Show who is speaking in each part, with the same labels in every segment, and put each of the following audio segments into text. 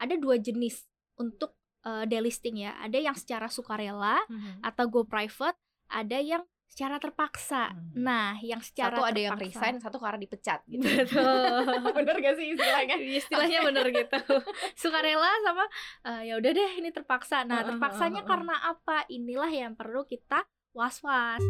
Speaker 1: ada dua jenis untuk uh, delisting ya. Ada yang secara sukarela
Speaker 2: Mhm.
Speaker 1: atau go private, ada yang secara terpaksa.
Speaker 2: Hmm.
Speaker 1: Nah, yang secara
Speaker 2: Satu ada yang
Speaker 1: terpaksa-
Speaker 2: resign, satu karena dipecat gitu.
Speaker 1: Betul.
Speaker 2: Bener gak sih istilahnya?
Speaker 1: istilahnya bener gitu sukarela sama eh, ya udah deh ini terpaksa nah
Speaker 2: Heeh,
Speaker 1: terpaksanya karena apa inilah yang perlu kita was-was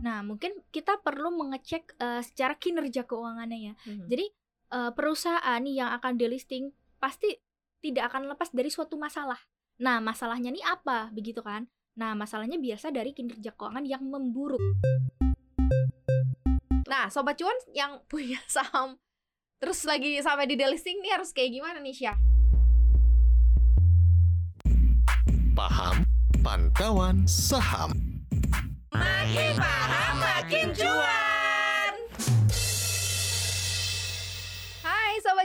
Speaker 1: nah mungkin kita perlu mengecek eh, secara kinerja keuangannya ya
Speaker 2: Mhm.
Speaker 1: jadi eh, perusahaan yang akan delisting pasti tidak akan lepas dari suatu masalah. Nah masalahnya nih apa? Begitu kan? Nah masalahnya biasa dari kinerja keuangan yang memburuk.
Speaker 2: Nah, sobat cuan yang punya saham terus lagi sampai di delisting nih harus kayak gimana nih Syah?
Speaker 3: Paham Pantauan Saham.
Speaker 2: Makin paham makin cuan.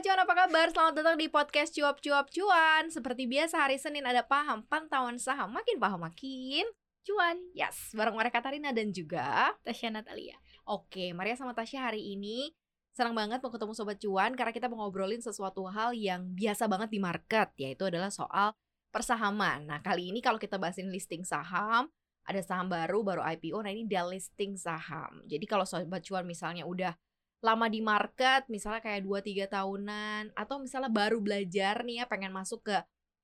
Speaker 2: Cuan apa kabar? Selamat datang di podcast cuap cuap cuan. Seperti biasa hari Senin ada paham pantauan saham makin paham makin
Speaker 1: cuan
Speaker 2: Yes, bareng mereka Katarina dan juga
Speaker 1: Tasya Natalia
Speaker 2: Oke, Maria sama Tasya hari ini senang banget mau ketemu Sobat Cuan karena kita mau ngobrolin sesuatu hal yang biasa banget di market, yaitu adalah soal persahaman. Nah, kali ini kalau kita bahasin listing saham, ada saham baru, baru IPO, nah ini delisting saham. Jadi kalau Sobat Cuan misalnya udah lama di market, misalnya kayak 2-3 tahunan, atau misalnya baru belajar nih ya, pengen masuk ke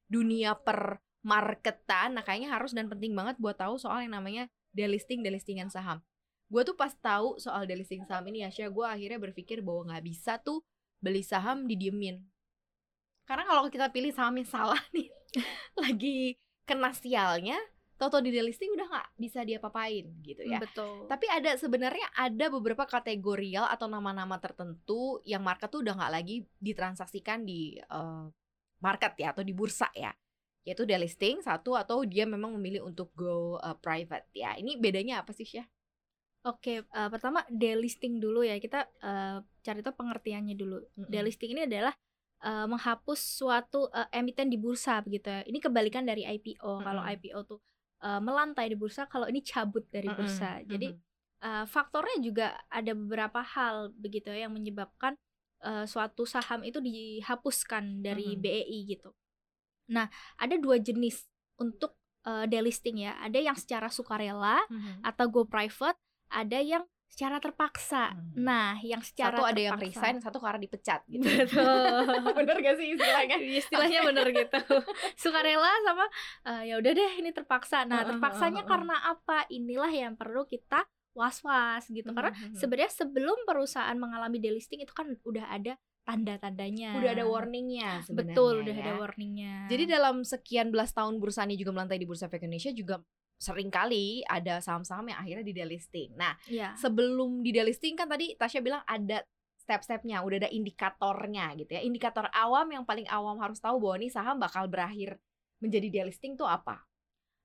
Speaker 2: dunia per marketan, nah kayaknya harus dan penting banget buat tahu soal yang namanya delisting, delistingan saham gue tuh pas tahu soal delisting saham ini ya, gue akhirnya berpikir bahwa nggak bisa tuh beli saham didiemin. Karena kalau kita pilih saham yang salah nih, lagi kena sialnya, tau-tau di delisting udah nggak bisa diapa-apain gitu ya.
Speaker 1: betul
Speaker 2: Tapi ada sebenarnya ada beberapa kategorial atau nama-nama tertentu yang market tuh udah nggak lagi ditransaksikan di eh, market ya atau di bursa ya. Yaitu delisting satu atau dia memang memilih untuk go eh, private ya. Ini bedanya apa sih Syah?
Speaker 1: Oke, eh, pertama delisting dulu ya. Kita eh, cari tahu pengertiannya dulu.
Speaker 2: Mm-mm.
Speaker 1: Delisting ini adalah eh, menghapus suatu eh, emiten di bursa begitu ya. Ini kebalikan dari IPO. Kalau
Speaker 2: Mm-mm.
Speaker 1: IPO tuh eh, melantai di bursa, kalau ini cabut dari bursa. Jadi
Speaker 2: mm-mm.
Speaker 1: eh, faktornya juga ada beberapa hal begitu ya yang menyebabkan eh, suatu saham itu dihapuskan dari
Speaker 2: Mhm.
Speaker 1: BEI gitu. Nah, ada dua jenis untuk eh, delisting ya. Ada yang secara sukarela
Speaker 2: Mhm.
Speaker 1: atau go private, ada yang secara terpaksa.
Speaker 2: Hmm.
Speaker 1: Nah, yang secara
Speaker 2: satu ada yang
Speaker 1: terpaksa-
Speaker 2: resign, satu karena dipecat gitu.
Speaker 1: Betul.
Speaker 2: Bener gak sih istilahnya?
Speaker 1: Istilahnya bener gitu. Sukarela sama eh, ya udah deh ini terpaksa. Nah, terpaksanya karena apa? Inilah yang perlu kita was-was gitu. Karena
Speaker 2: Mhm.
Speaker 1: sebenarnya sebelum perusahaan mengalami delisting itu kan udah ada tanda-tandanya.
Speaker 2: udah ada warningnya sebenarnya.
Speaker 1: Betul, udah
Speaker 2: ya.
Speaker 1: ada warningnya.
Speaker 2: Jadi dalam sekian belas tahun bursa ini juga melantai di Bursa Efek Indonesia juga sering kali ada saham-saham yang akhirnya di delisting. Nah,
Speaker 1: ya.
Speaker 2: sebelum di delisting kan tadi Tasya bilang ada step-stepnya, udah ada indikatornya gitu ya. Indikator awam yang paling awam harus tahu bahwa nih saham bakal berakhir menjadi delisting tuh apa?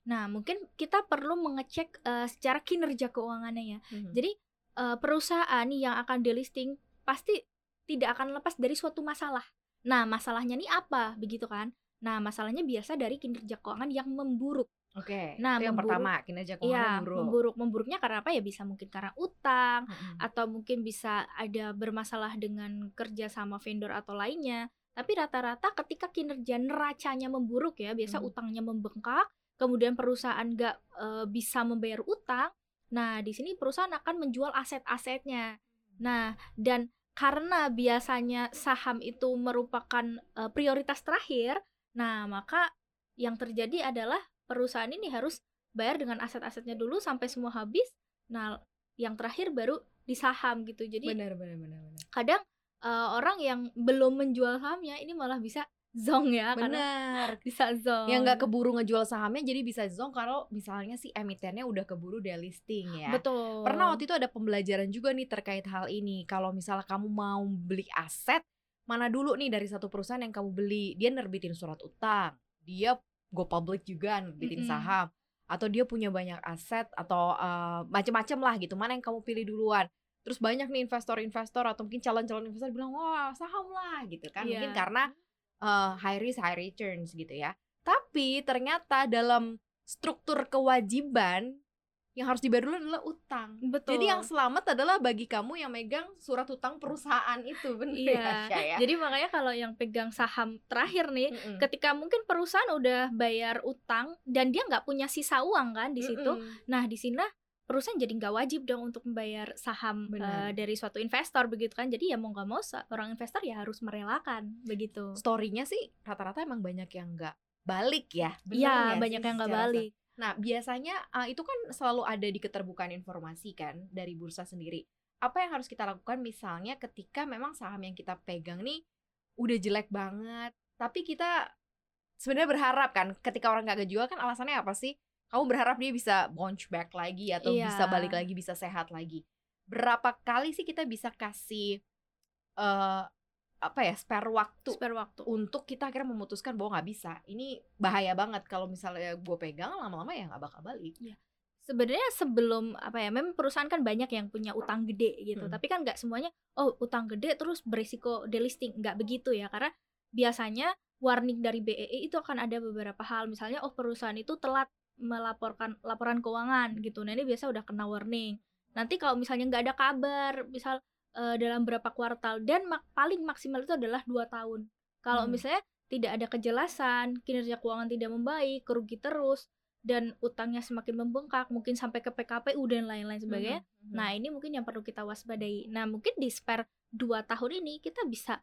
Speaker 1: Nah, mungkin kita perlu mengecek eh, secara kinerja keuangannya ya.
Speaker 2: Mhm.
Speaker 1: Jadi eh, perusahaan yang akan delisting pasti tidak akan lepas dari suatu masalah. Nah, masalahnya nih apa, begitu kan? Nah, masalahnya biasa dari kinerja keuangan yang memburuk.
Speaker 2: Oke,
Speaker 1: Nah,
Speaker 2: itu yang
Speaker 1: memburuk-
Speaker 2: pertama kinerja
Speaker 1: Iya,
Speaker 2: keuangan buruk.
Speaker 1: memburuk. Memburuknya karena apa ya? Bisa mungkin karena utang
Speaker 2: Mhm.
Speaker 1: atau mungkin bisa ada bermasalah dengan kerja sama vendor atau lainnya. Tapi rata-rata ketika kinerja neracanya memburuk ya, biasa
Speaker 2: Hmm.
Speaker 1: utangnya membengkak, kemudian perusahaan nggak eh, bisa membayar utang. Nah, di sini perusahaan akan menjual aset-asetnya. Nah, dan karena biasanya saham itu merupakan eh, prioritas terakhir, nah maka yang terjadi adalah perusahaan ini harus bayar dengan aset-asetnya dulu sampai semua habis. Nah, yang terakhir baru di saham gitu. Jadi
Speaker 2: Benar, benar, benar, benar.
Speaker 1: kadang eh, orang yang belum menjual sahamnya ini malah bisa zong ya karena
Speaker 2: Benar.
Speaker 1: bisa zong.
Speaker 2: Yang nggak keburu ngejual sahamnya jadi bisa zong kalau misalnya si emitennya udah keburu delisting ya.
Speaker 1: Betul.
Speaker 2: Pernah waktu itu ada pembelajaran juga nih terkait hal ini. Kalau misalnya kamu mau beli aset, mana dulu nih dari satu perusahaan yang kamu beli, dia nerbitin surat utang, dia go public juga nerbitin
Speaker 1: Mm-mm.
Speaker 2: saham, atau dia punya banyak aset atau eh, macem-macem lah gitu. Mana yang kamu pilih duluan? Terus banyak nih investor-investor atau mungkin calon-calon investor bilang wah saham lah gitu kan,
Speaker 1: Iya.
Speaker 2: mungkin karena eh, high risk high returns gitu ya. Tapi ternyata dalam struktur kewajiban yang harus dibayar dulu adalah utang.
Speaker 1: Betul.
Speaker 2: Jadi yang selamat adalah bagi kamu yang megang surat utang perusahaan itu, benar
Speaker 1: Iya.
Speaker 2: ya, ya?
Speaker 1: Jadi makanya kalau yang pegang saham terakhir nih,
Speaker 2: Mm-mm.
Speaker 1: ketika mungkin perusahaan udah bayar utang dan dia nggak punya sisa uang kan di situ,
Speaker 2: Mm-mm.
Speaker 1: nah di sini perusahaan jadi nggak wajib dong untuk membayar saham eh, dari suatu investor begitu kan. Jadi ya mau nggak mau orang investor ya harus merelakan begitu.
Speaker 2: Story-nya sih rata-rata emang banyak yang nggak balik ya.
Speaker 1: Iya
Speaker 2: nggak
Speaker 1: banyak
Speaker 2: sih
Speaker 1: yang nggak balik.
Speaker 2: Nah, biasanya uh, itu kan selalu ada di keterbukaan informasi kan dari bursa sendiri. Apa yang harus kita lakukan misalnya ketika memang saham yang kita pegang nih udah jelek banget, tapi kita sebenarnya berharap kan ketika orang nggak kejual kan alasannya apa sih? Kamu berharap dia bisa bounce back lagi atau
Speaker 1: Iya.
Speaker 2: bisa balik lagi, bisa sehat lagi. Berapa kali sih kita bisa kasih eh apa ya spare waktu
Speaker 1: Spare waktu.
Speaker 2: untuk kita akhirnya memutuskan bahwa nggak bisa. Ini bahaya banget kalau misalnya gue pegang lama-lama ya nggak bakal balik.
Speaker 1: Sebenarnya sebelum apa ya memang perusahaan kan banyak yang punya utang gede gitu.
Speaker 2: Hmm.
Speaker 1: tapi kan nggak semuanya oh utang gede terus berisiko delisting. Nggak begitu ya karena biasanya warning dari BEI itu akan ada beberapa hal. Misalnya oh perusahaan itu telat melaporkan laporan keuangan gitu. Nah ini biasa udah kena warning. Nanti kalau misalnya nggak ada kabar misal eh, dalam berapa kuartal dan mak- paling maksimal itu adalah dua tahun kalau
Speaker 2: Hmm.
Speaker 1: misalnya tidak ada kejelasan kinerja keuangan tidak membaik kerugi terus dan utangnya semakin membengkak mungkin sampai ke PKPU dan lain-lain sebagainya
Speaker 2: Mhm.
Speaker 1: nah ini mungkin yang perlu kita waspadai nah mungkin di spare 2 tahun ini kita bisa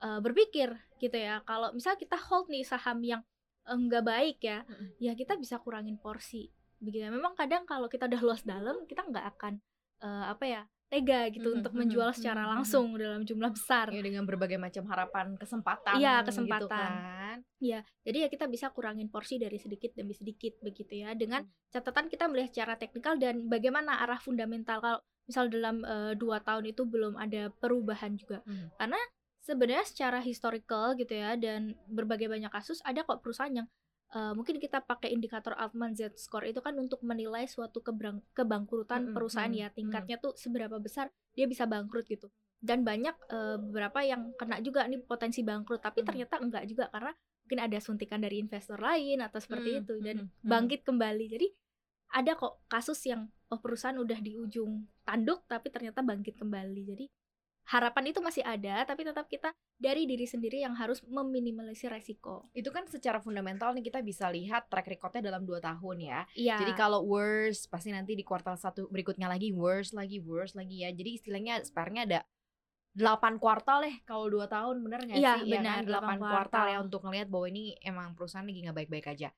Speaker 1: eh, berpikir gitu ya kalau misal kita hold nih saham yang enggak baik ya
Speaker 2: Mhm.
Speaker 1: ya kita bisa kurangin porsi begitu ya. memang kadang kalau kita udah luas dalam kita nggak akan eh, apa ya tega gitu
Speaker 2: Mhm,
Speaker 1: untuk menjual secara langsung dalam jumlah besar
Speaker 2: Ya, dengan berbagai macam harapan kesempatan
Speaker 1: Iya,
Speaker 2: gitu
Speaker 1: kesempatan.
Speaker 2: kan.
Speaker 1: Ya, jadi ya kita bisa kurangin porsi dari sedikit demi sedikit begitu ya. Dengan
Speaker 2: Hmm.
Speaker 1: catatan kita melihat secara teknikal dan bagaimana arah fundamental kalau misal dalam eh, dua tahun itu belum ada perubahan juga.
Speaker 2: Hmm.
Speaker 1: Karena sebenarnya secara historical gitu ya dan berbagai banyak kasus ada kok perusahaan yang eh, mungkin kita pakai indikator Altman Z score itu kan untuk menilai suatu kebrang- kebangkrutan
Speaker 2: Mm-mm,
Speaker 1: perusahaan
Speaker 2: mm,
Speaker 1: ya. tingkatnya tuh seberapa besar dia bisa bangkrut gitu. Dan banyak eh, beberapa yang kena juga nih potensi bangkrut tapi
Speaker 2: Mm.
Speaker 1: ternyata enggak juga karena mungkin ada suntikan dari investor lain atau seperti
Speaker 2: Mm,
Speaker 1: itu dan
Speaker 2: mm, mm.
Speaker 1: bangkit kembali. Jadi ada kok kasus yang oh perusahaan udah di ujung tanduk tapi ternyata bangkit kembali. Jadi harapan itu masih ada tapi tetap kita dari diri sendiri yang harus meminimalisir resiko
Speaker 2: Itu kan secara fundamental nih kita bisa lihat track recordnya dalam 2 tahun ya.
Speaker 1: iya
Speaker 2: Jadi kalau worst pasti nanti di kuartal satu berikutnya lagi worst lagi worst lagi ya. Jadi istilahnya spare-nya ada 8 kuartal deh kalau 2 tahun bener nggak
Speaker 1: Iya,
Speaker 2: sih?
Speaker 1: benar,
Speaker 2: ya kan? 8
Speaker 1: 8
Speaker 2: kuartal.
Speaker 1: kuartal.
Speaker 2: ya untuk ngelihat bahwa ini emang perusahaan lagi nggak baik-baik aja.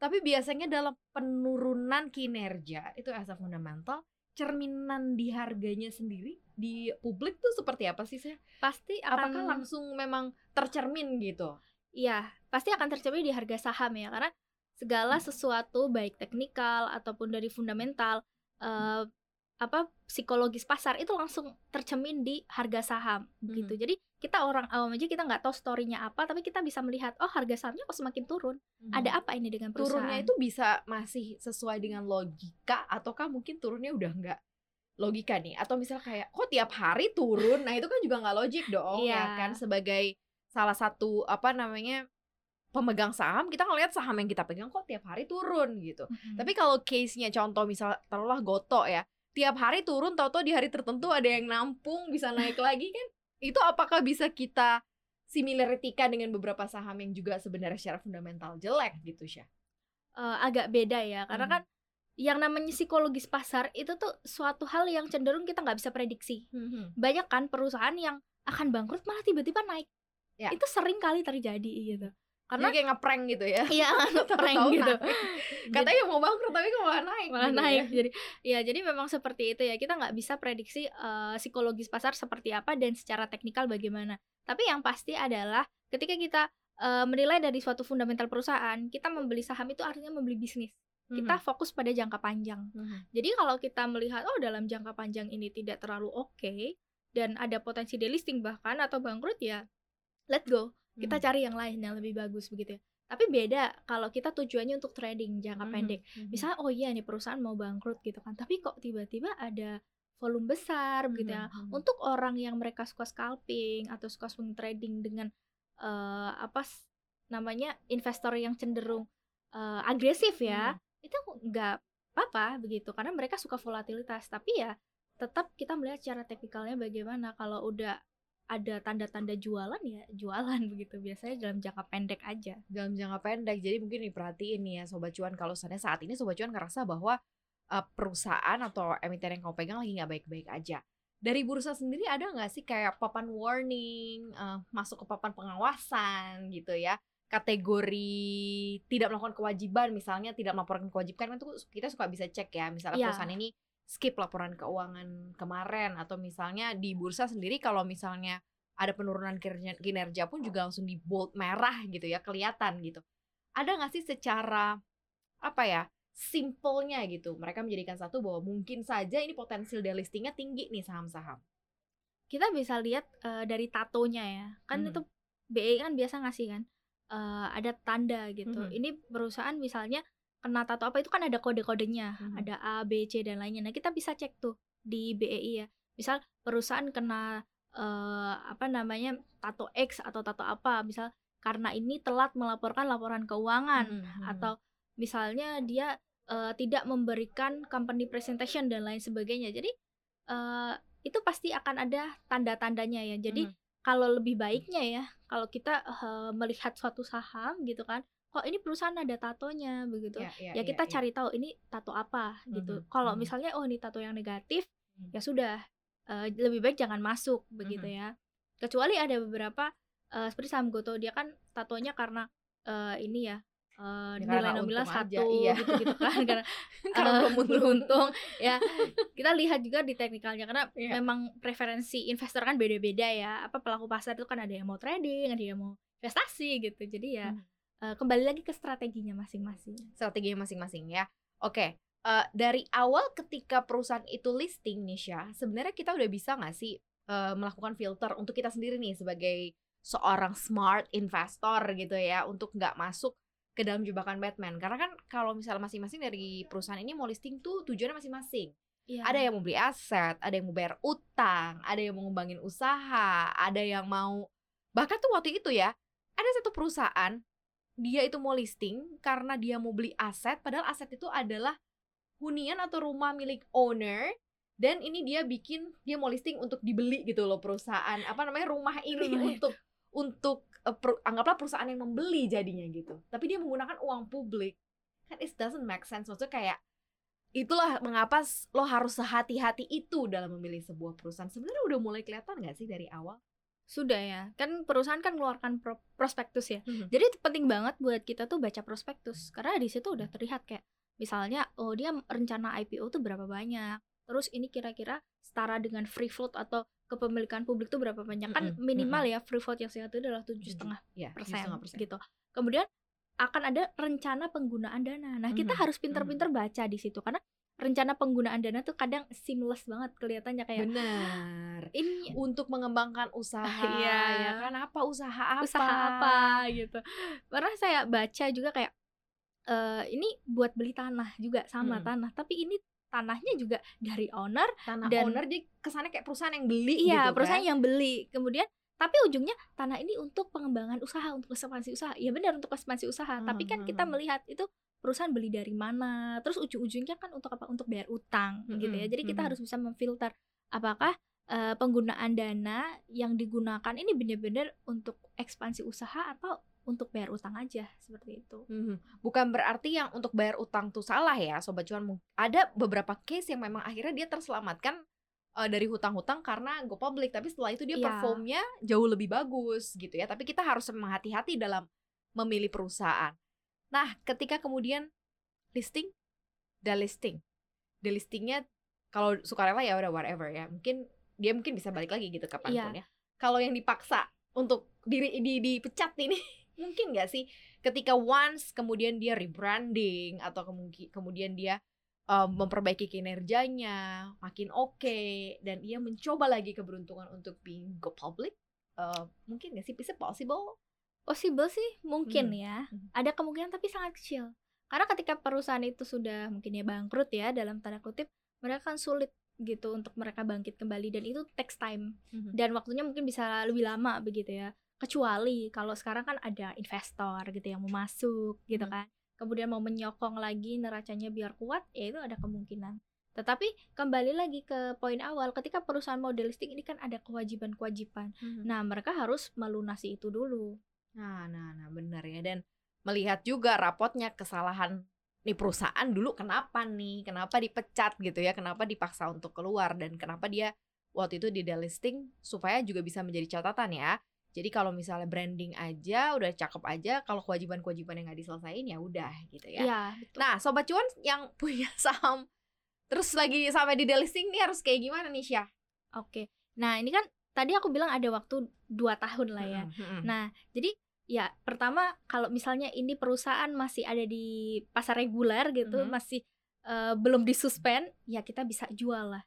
Speaker 2: Tapi biasanya dalam penurunan kinerja itu as a fundamental cerminan di harganya sendiri di publik tuh seperti apa sih saya?
Speaker 1: pasti akan
Speaker 2: Apakah langsung memang tercermin gitu?
Speaker 1: Iya, pasti akan tercermin di harga saham ya, karena segala sesuatu baik teknikal ataupun dari fundamental eh, apa psikologis pasar itu langsung tercermin di harga saham gitu. Jadi kita orang awam aja kita nggak tahu storynya apa, tapi kita bisa melihat oh harga sahamnya kok semakin turun. Ada apa ini dengan perusahaan?
Speaker 2: turunnya itu bisa masih sesuai dengan logika ataukah mungkin turunnya udah nggak logika nih atau misal kayak kok tiap hari turun nah itu kan juga nggak logik dong ya
Speaker 1: Iya.
Speaker 2: kan sebagai salah satu apa namanya pemegang saham kita ngelihat saham yang kita pegang kok tiap hari turun gitu
Speaker 1: Mm-mm.
Speaker 2: tapi kalau case-nya contoh misal taruhlah goto ya tiap hari turun tau-tau di hari tertentu ada yang nampung bisa naik lagi kan itu apakah bisa kita similaritikan dengan beberapa saham yang juga sebenarnya secara fundamental jelek gitu Syah
Speaker 1: Eh, agak beda ya, karena
Speaker 2: Mhm.
Speaker 1: kan yang namanya psikologis pasar itu tuh suatu hal yang cenderung kita nggak bisa prediksi. banyak kan perusahaan yang akan bangkrut malah tiba-tiba naik.
Speaker 2: Ya.
Speaker 1: Itu sering kali terjadi gitu.
Speaker 2: Karena
Speaker 1: Karena
Speaker 2: kayak ngeprank gitu ya.
Speaker 1: iya prank
Speaker 2: Tahu-tahu
Speaker 1: gitu.
Speaker 2: Katanya mau bangkrut tapi kok malah naik.
Speaker 1: malah
Speaker 2: gitu
Speaker 1: naik.
Speaker 2: ya.
Speaker 1: Jadi ya jadi memang seperti itu ya. Kita nggak bisa prediksi eh, psikologis pasar seperti apa dan secara teknikal bagaimana. Tapi yang pasti adalah ketika kita eh, menilai dari suatu fundamental perusahaan, kita membeli saham itu artinya membeli bisnis. Kita fokus pada jangka panjang.
Speaker 2: Mhm.
Speaker 1: Jadi kalau kita melihat oh dalam jangka panjang ini tidak terlalu oke dan ada potensi delisting bahkan atau bangkrut ya let go. Kita
Speaker 2: Mhm.
Speaker 1: cari yang lain yang lebih bagus begitu ya. Tapi beda kalau kita tujuannya untuk trading jangka
Speaker 2: Mhm.
Speaker 1: pendek. Misalnya oh iya nih perusahaan mau bangkrut gitu kan. Tapi kok tiba-tiba ada volume besar begitu ya. Untuk orang yang mereka suka scalping atau suka swing trading dengan eh, apa namanya investor yang cenderung eh, agresif ya, itu nggak apa begitu karena mereka suka volatilitas. Tapi ya tetap kita melihat secara teknikalnya bagaimana. Kalau udah ada tanda-tanda jualan ya jualan begitu. Biasanya dalam jangka pendek aja.
Speaker 2: Dalam jangka pendek jadi mungkin diperhatiin nih ya sobat cuan. Kalau misalnya saat ini sobat cuan ngerasa bahwa uh, perusahaan atau emiten yang kamu pegang lagi nggak baik-baik aja. Dari bursa sendiri ada nggak sih kayak papan warning uh, masuk ke papan pengawasan gitu ya kategori tidak melakukan kewajiban misalnya tidak melaporkan kewajiban kan itu kita suka bisa cek ya misalnya
Speaker 1: Iya.
Speaker 2: perusahaan ini skip laporan keuangan kemarin atau misalnya di bursa sendiri kalau misalnya ada penurunan kinerja, pun juga langsung di bold merah gitu ya kelihatan gitu ada nggak sih secara apa ya simpelnya gitu mereka menjadikan satu bahwa mungkin saja ini potensial delistingnya tinggi nih saham-saham
Speaker 1: kita bisa lihat eh, dari tatonya ya kan
Speaker 2: Hmm.
Speaker 1: itu BI kan biasa ngasih kan eh, ada tanda gitu
Speaker 2: Mhm.
Speaker 1: ini perusahaan misalnya kena tato apa itu kan ada kode-kodenya
Speaker 2: Mhm.
Speaker 1: ada A B C dan lainnya nah kita bisa cek tuh di BEI ya misal perusahaan kena eh, apa namanya tato X atau tato apa misal karena ini telat melaporkan laporan keuangan
Speaker 2: Mhm.
Speaker 1: atau misalnya dia eh, tidak memberikan company presentation dan lain sebagainya. Jadi eh, itu pasti akan ada tanda-tandanya ya. Jadi
Speaker 2: Mhm.
Speaker 1: Kalau lebih baiknya ya, kalau kita eh, melihat suatu saham gitu kan, kok ini perusahaan ada tatonya begitu.
Speaker 2: Ya, ya,
Speaker 1: Ya
Speaker 2: ya,
Speaker 1: kita
Speaker 2: ya.
Speaker 1: cari tahu ini tato apa gitu.
Speaker 2: Mhm,
Speaker 1: Kalau
Speaker 2: mhm.
Speaker 1: misalnya oh ini tato yang negatif,
Speaker 2: Mhm.
Speaker 1: ya sudah eh, lebih baik jangan masuk begitu
Speaker 2: Mhm.
Speaker 1: ya. Kecuali ada beberapa eh, seperti saham Goto dia kan tatonya karena eh, ini ya
Speaker 2: karena
Speaker 1: nilai nominal satu
Speaker 2: iya.
Speaker 1: gitu-gitu kan karena
Speaker 2: Karena untung.
Speaker 1: beruntung ya kita lihat juga di teknikalnya karena
Speaker 2: Iya.
Speaker 1: memang preferensi investor kan beda-beda ya apa pelaku pasar itu kan ada yang mau trading ada yang mau investasi gitu jadi ya
Speaker 2: Mhm.
Speaker 1: eh, kembali lagi ke strateginya masing-masing
Speaker 2: strategi masing-masing ya. Oke, eh, dari awal ketika perusahaan itu listing Nisha, sebenarnya kita udah bisa nggak sih eh, melakukan filter untuk kita sendiri nih sebagai seorang smart investor gitu ya untuk nggak masuk ke dalam jebakan Batman. Karena kan kalau misalnya masing-masing dari perusahaan ini mau listing tuh tujuannya masing-masing.
Speaker 1: Iya.
Speaker 2: Ada yang mau beli aset, ada yang mau bayar utang, ada yang mau ngembangin usaha, ada yang mau bahkan tuh waktu itu ya ada satu perusahaan dia itu mau listing karena dia mau beli aset padahal aset itu adalah hunian atau rumah milik owner dan ini dia bikin dia mau listing untuk dibeli gitu loh perusahaan apa namanya rumah ini
Speaker 1: Rumah
Speaker 2: untuk untuk eh, per- anggaplah perusahaan yang membeli jadinya gitu. Tapi dia menggunakan uang publik. Kan it doesn't make sense. Maksudnya kayak itulah mengapa lo harus sehati-hati itu dalam memilih sebuah perusahaan. Sebenarnya udah mulai kelihatan nggak sih dari awal?
Speaker 1: Sudah ya. Kan perusahaan kan mengeluarkan pro- prospektus ya.
Speaker 2: Mhm.
Speaker 1: jadi penting banget buat kita tuh baca prospektus. Karena di situ udah terlihat kayak misalnya oh dia rencana IPO tuh berapa banyak? Terus ini kira-kira setara dengan free float atau kepemilikan publik tuh berapa banyak kan minimal ya free float yang sehat itu adalah tujuh setengah
Speaker 2: ya
Speaker 1: persen
Speaker 2: 7,5%.
Speaker 1: gitu kemudian akan ada rencana penggunaan dana nah kita harus pinter-pinter baca di situ karena rencana penggunaan dana tuh kadang seamless banget kelihatannya kayak
Speaker 2: benar
Speaker 1: ini
Speaker 2: untuk mengembangkan usaha
Speaker 1: Iya.
Speaker 2: ya kan apa usaha apa
Speaker 1: usaha apa gitu. Karena saya baca juga kayak eh ini buat beli tanah juga sama
Speaker 2: Hmm.
Speaker 1: tanah, tapi ini tanahnya juga dari owner,
Speaker 2: tanah
Speaker 1: Dan-
Speaker 2: owner jadi kesannya kayak perusahaan yang beli
Speaker 1: iya
Speaker 2: gitu
Speaker 1: perusahaan
Speaker 2: kan
Speaker 1: yang beli. Kemudian tapi ujungnya tanah ini untuk pengembangan usaha, untuk ekspansi usaha. Ya benar untuk ekspansi usaha, tapi kan kita
Speaker 2: Hmm.
Speaker 1: melihat itu perusahaan beli dari mana, terus ujung-ujungnya kan untuk apa? Untuk bayar utang gitu ya.
Speaker 2: Mm-mm,
Speaker 1: Jadi kita
Speaker 2: mm-mm.
Speaker 1: harus bisa memfilter apakah eh, penggunaan dana yang digunakan ini benar-benar untuk ekspansi usaha atau untuk bayar utang aja seperti itu.
Speaker 2: Mhm. bukan berarti yang untuk bayar utang tuh salah ya sobat cuan. Ada beberapa case yang memang akhirnya dia terselamatkan eh, dari hutang-hutang karena go public tapi setelah itu dia
Speaker 1: Iya.
Speaker 2: performnya jauh lebih bagus gitu ya. Tapi kita harus memang hati-hati dalam memilih perusahaan. Nah ketika kemudian listing delisting delistingnya kalau sukarela ya udah whatever ya. Mungkin dia mungkin bisa balik lagi gitu kapan pun ya. Kalau yang dipaksa untuk diri di dipecat ini mungkin nggak sih ketika once kemudian dia rebranding atau kemudian dia um, memperbaiki kinerjanya makin oke dan ia mencoba lagi keberuntungan untuk being go public uh, mungkin nggak sih bisa possible
Speaker 1: Possible sih mungkin
Speaker 2: Hmm.
Speaker 1: ya.
Speaker 2: Hmm.
Speaker 1: Ada kemungkinan tapi sangat kecil. Karena ketika perusahaan itu sudah mungkin ya bangkrut ya dalam tanda kutip, mereka kan sulit gitu untuk mereka bangkit kembali dan itu takes time
Speaker 2: Mhm.
Speaker 1: dan waktunya mungkin bisa lebih lama begitu ya. Kecuali kalau sekarang kan ada investor gitu yang mau masuk gitu
Speaker 2: Hmm.
Speaker 1: kan. kemudian mau menyokong lagi neracanya biar kuat, ya itu ada kemungkinan. Tetapi kembali lagi ke poin awal, ketika perusahaan model listing ini kan ada kewajiban-kewajiban.
Speaker 2: Mhm.
Speaker 1: Nah, mereka harus melunasi itu dulu.
Speaker 2: Nah, nah, nah, benar ya. Dan melihat juga rapotnya kesalahan nih perusahaan dulu kenapa nih, kenapa dipecat gitu ya, kenapa dipaksa untuk keluar dan kenapa dia waktu itu di delisting supaya juga bisa menjadi catatan ya. Jadi kalau misalnya branding aja udah cakep aja, kalau kewajiban-kewajiban yang nggak diselesain ya udah gitu ya.
Speaker 1: Iya, betul.
Speaker 2: Nah, sobat cuan yang punya saham terus lagi sampai di delisting nih harus kayak gimana nih Syah?
Speaker 1: Oke. Nah, ini kan tadi aku bilang ada waktu 2 tahun lah ya.
Speaker 2: Mm-mm, mm-mm.
Speaker 1: Nah, jadi ya pertama kalau misalnya ini perusahaan masih ada di pasar reguler gitu,
Speaker 2: Mhm.
Speaker 1: masih eh, belum disuspend, ya kita bisa jual lah.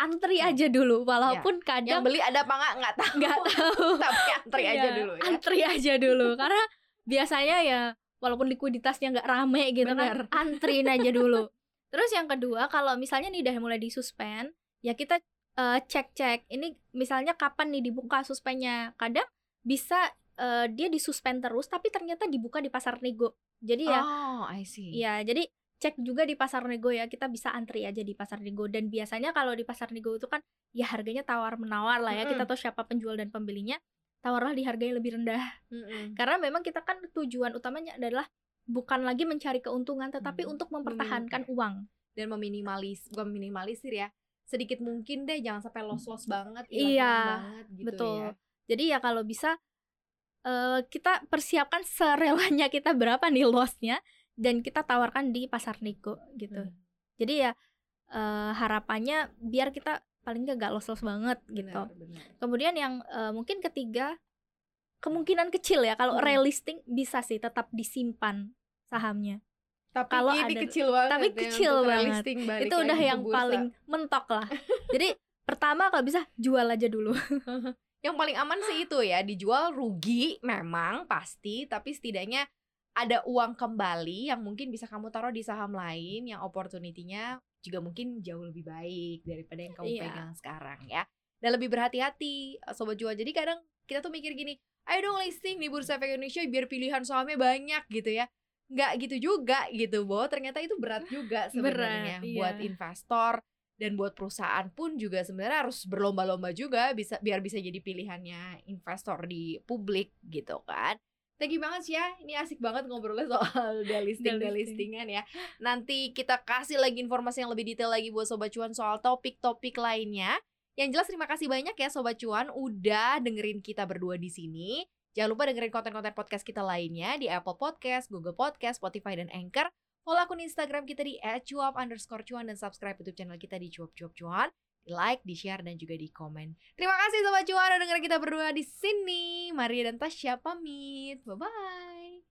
Speaker 1: Antri
Speaker 2: Hmm.
Speaker 1: aja dulu, walaupun
Speaker 2: yang
Speaker 1: kadang
Speaker 2: beli ada apa nggak nggak tahu.
Speaker 1: nggak tahu.
Speaker 2: Tapi antri aja
Speaker 1: Iya,
Speaker 2: dulu ya.
Speaker 1: Antri aja dulu, karena biasanya ya walaupun likuiditasnya nggak rame gitu
Speaker 2: Bener.
Speaker 1: kan, antriin aja dulu. Terus yang kedua, kalau misalnya nih udah mulai disuspend, ya kita eh, cek-cek. Ini misalnya kapan nih dibuka suspendnya. Kadang bisa eh, dia disuspend terus, tapi ternyata dibuka di pasar nego. Jadi ya,
Speaker 2: Oh, I see.
Speaker 1: ya jadi cek juga di pasar nego ya. Kita bisa antri aja di pasar nego. Dan biasanya kalau di pasar nego itu kan ya harganya tawar menawar lah ya. Kita
Speaker 2: Mm-mm.
Speaker 1: tahu siapa penjual dan pembelinya. Tawarlah di harga yang lebih rendah.
Speaker 2: Mm-mm.
Speaker 1: Karena memang kita kan tujuan utamanya adalah bukan lagi mencari keuntungan, tetapi
Speaker 2: Hmm,
Speaker 1: untuk mempertahankan uang.
Speaker 2: Dan meminimalis, bukan minimalisir ya. Sedikit mungkin deh, jangan sampai los-los banget, hilang
Speaker 1: Iya,
Speaker 2: banget gitu
Speaker 1: betul.
Speaker 2: ya.
Speaker 1: Jadi ya kalau bisa eh, kita persiapkan serelanya kita berapa nih lossnya dan kita tawarkan di pasar nego gitu.
Speaker 2: Hmm,
Speaker 1: Jadi ya eh, harapannya biar kita paling nggak gak los-los banget gitu.
Speaker 2: benar, benar.
Speaker 1: Kemudian yang eh, mungkin ketiga kemungkinan kecil ya kalau
Speaker 2: Hmm.
Speaker 1: relisting bisa sih tetap disimpan sahamnya.
Speaker 2: Tapi
Speaker 1: Kalau
Speaker 2: ini
Speaker 1: ada-
Speaker 2: kecil banget
Speaker 1: tapi
Speaker 2: ya
Speaker 1: kecil banget. itu udah yang
Speaker 2: bursa.
Speaker 1: paling mentok lah. Jadi pertama kalau bisa jual aja dulu.
Speaker 2: Yang paling aman sih itu ya, dijual rugi memang pasti, tapi setidaknya ada uang kembali yang mungkin bisa kamu taruh di saham lain yang opportunity-nya juga mungkin jauh lebih baik daripada yang kamu
Speaker 1: Iya.
Speaker 2: pegang sekarang ya. Dan lebih berhati-hati eh, sobat jual. Jadi kadang kita tuh mikir gini, ayo dong listing di Bursa Efek Indonesia biar pilihan sahamnya banyak gitu ya. Nggak gitu juga gitu, bahwa ternyata itu berat juga sebenarnya
Speaker 1: Berat,
Speaker 2: buat
Speaker 1: iya.
Speaker 2: investor dan buat perusahaan pun juga sebenarnya harus berlomba-lomba juga bisa biar bisa jadi pilihannya investor di publik gitu kan. Thank you banget sih ya. Ini asik banget ngobrolnya soal delisting
Speaker 1: Delisting.
Speaker 2: delistingan ya. Nanti kita kasih lagi informasi yang lebih detail lagi buat sobat cuan soal topik-topik lainnya. Yang jelas terima kasih banyak ya sobat cuan udah dengerin kita berdua di sini. Jangan lupa dengerin konten-konten podcast kita lainnya di Apple Podcast, Google Podcast, Spotify, dan Anchor. Follow akun Instagram kita di @cuap underscore cuan dan subscribe YouTube channel kita di cuap cuap cuan. Di like, di share, dan juga di komen. Terima kasih Sobat Cuan udah kita berdua di sini. Maria dan Tasya pamit. Bye-bye.